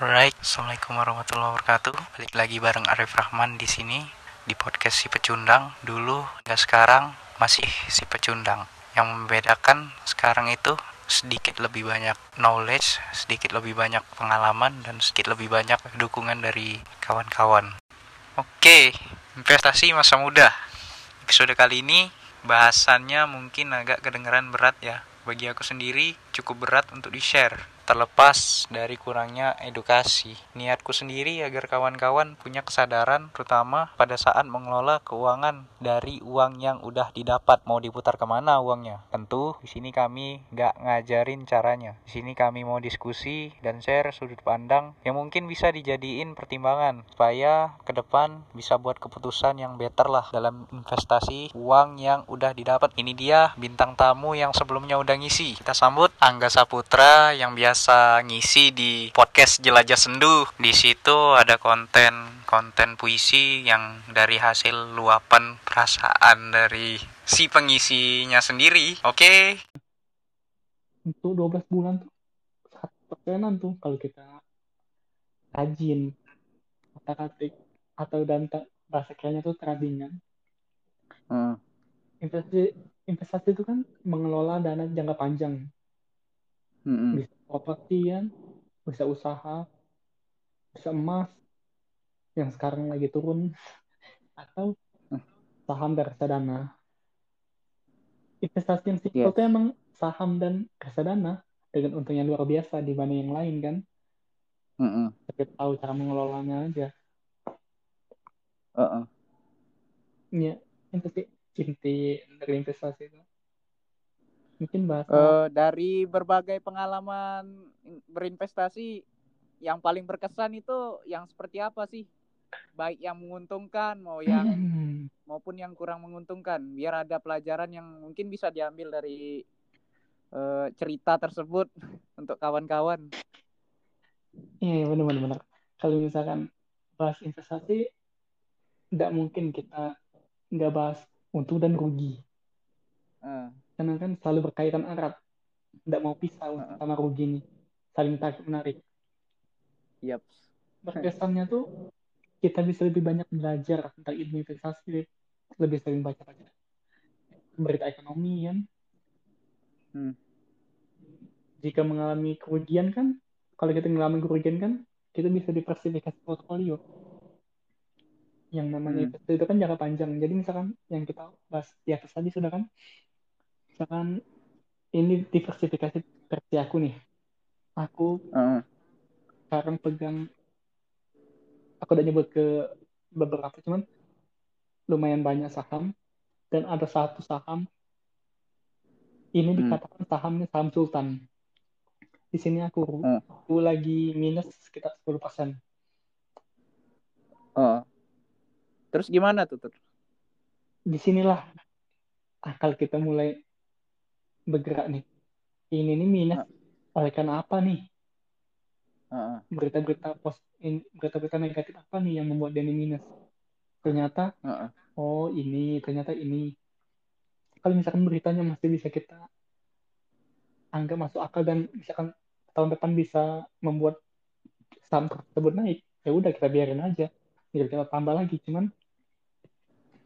Alright, Assalamualaikum warahmatullahi wabarakatuh. Balik lagi bareng Arif Rahman di sini di podcast si pecundang. Dulu nggak sekarang masih si pecundang. Yang membedakan sekarang itu sedikit lebih banyak knowledge, sedikit lebih banyak pengalaman dan sedikit lebih banyak dukungan dari kawan-kawan. Oke, investasi masa muda. Episode kali ini bahasannya mungkin agak kedengeran berat ya. Bagi aku sendiri cukup berat untuk di-share terlepas dari kurangnya edukasi. Niatku sendiri agar kawan-kawan punya kesadaran terutama pada saat mengelola keuangan dari uang yang udah didapat mau diputar ke mana uangnya. Tentu di sini kami nggak ngajarin caranya. Di sini kami mau diskusi dan share sudut pandang yang mungkin bisa dijadiin pertimbangan supaya ke depan bisa buat keputusan yang better lah dalam investasi uang yang udah didapat. Ini dia bintang tamu yang sebelumnya udah ngisi. Kita sambut Angga Saputra yang biasa biasa ngisi di podcast Jelajah Sendu. Di situ ada konten konten puisi yang dari hasil luapan perasaan dari si pengisinya sendiri. Oke. Okay? Untuk 12 bulan tuh satu persenan tuh kalau kita rajin kata-katik atau dan bahasa kayaknya tuh tradingan. Hmm. Investasi investasi itu kan mengelola dana jangka panjang. Hmm. Properti kan bisa usaha bisa emas yang sekarang lagi turun atau saham dan reksadana investasi yang simpel yes. itu emang saham dan reksadana dengan untung yang luar biasa dibanding yang lain kan mm -mm. tapi tahu cara mengelolanya aja uh -uh. ya investasi inti dari investasi itu mungkin bahas uh, dari berbagai pengalaman berinvestasi yang paling berkesan itu yang seperti apa sih? Baik yang menguntungkan mau yang maupun yang kurang menguntungkan. Biar ada pelajaran yang mungkin bisa diambil dari uh, cerita tersebut untuk kawan-kawan. Iya benar benar kalau misalkan bahas investasi tidak mungkin kita nggak bahas untung dan rugi. Uh karena kan selalu berkaitan erat tidak mau pisah uh. sama rugi ini saling tarik menarik yep. berkesannya tuh kita bisa lebih banyak belajar tentang ilmu investasi lebih sering baca baca berita ekonomi kan hmm. jika mengalami kerugian kan kalau kita mengalami kerugian kan kita bisa diversifikasi portfolio yang namanya hmm. itu kan jangka panjang jadi misalkan yang kita bahas di atas tadi sudah kan misalkan ini diversifikasi versi aku nih aku uh. sekarang pegang aku udah nyebut ke beberapa cuman lumayan banyak saham dan ada satu saham ini hmm. dikatakan sahamnya saham sultan di sini aku uh. aku lagi minus sekitar 10 persen uh. terus gimana tuh tuh di sinilah akal kita mulai bergerak nih. Ini nih minus. Uh. oleh karena apa nih? Berita-berita pos berita-berita negatif apa nih yang membuat Denny minus? Ternyata uh -uh. oh ini ternyata ini. Kalau misalkan beritanya masih bisa kita anggap masuk akal dan misalkan tahun depan bisa membuat saham tersebut naik ya udah kita biarin aja. Biar kita tambah lagi cuman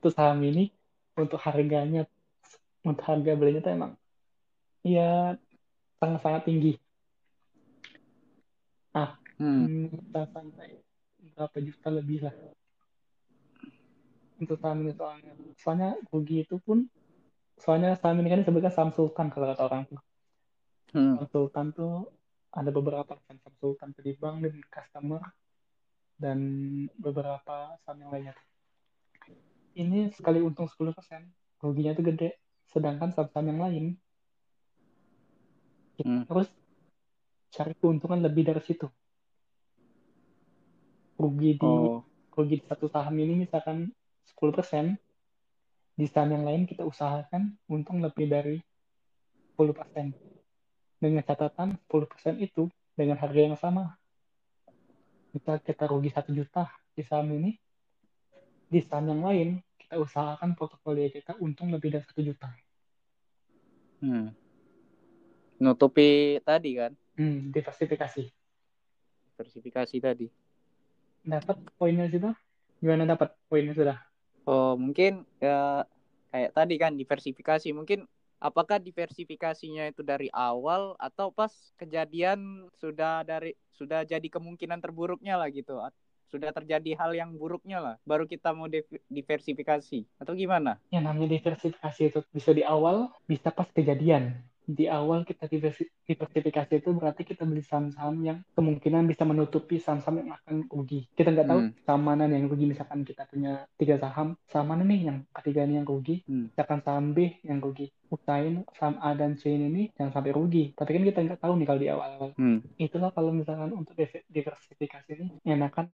itu saham ini untuk harganya untuk harga belinya tuh emang ya sangat-sangat tinggi. Ah, hmm. kita sampai berapa juta lebih lah. Untuk saham ini soalnya. Soalnya rugi itu pun, soalnya saham ini kan disebutkan saham sultan kalau kata orang tuh. Hmm. Saham sultan tuh ada beberapa saham sultan di bank dan customer dan beberapa saham yang lainnya. Ini sekali untung 10%, ruginya itu gede. Sedangkan saham-saham yang lain kita hmm. harus cari keuntungan lebih dari situ. Rugi di oh. rugi di satu saham ini misalkan 10% di saham yang lain kita usahakan untung lebih dari 10% dengan catatan 10% itu dengan harga yang sama. Kita kita rugi satu juta di saham ini. Di saham yang lain kita usahakan portofolio kita untung lebih dari satu juta. Hmm nutupi tadi kan hmm, diversifikasi diversifikasi tadi. Dapat poinnya situ? Gimana dapat poinnya sudah? Oh, mungkin ya kayak tadi kan diversifikasi. Mungkin apakah diversifikasinya itu dari awal atau pas kejadian sudah dari sudah jadi kemungkinan terburuknya lah gitu. Sudah terjadi hal yang buruknya lah, baru kita mau diversifikasi atau gimana? Ya namanya diversifikasi itu bisa di awal, bisa pas kejadian di awal kita diversifikasi itu berarti kita beli saham-saham yang kemungkinan bisa menutupi saham-saham yang akan rugi. Kita nggak tahu hmm. saham mana yang rugi. Misalkan kita punya tiga saham, saham mana nih yang ketiga ini yang rugi? Hmm. Misalkan saham B yang rugi. Usahain saham A dan C ini jangan sampai rugi. Tapi kan kita nggak tahu nih kalau di awal-awal. Hmm. Itulah kalau misalkan untuk diversifikasi ini enakan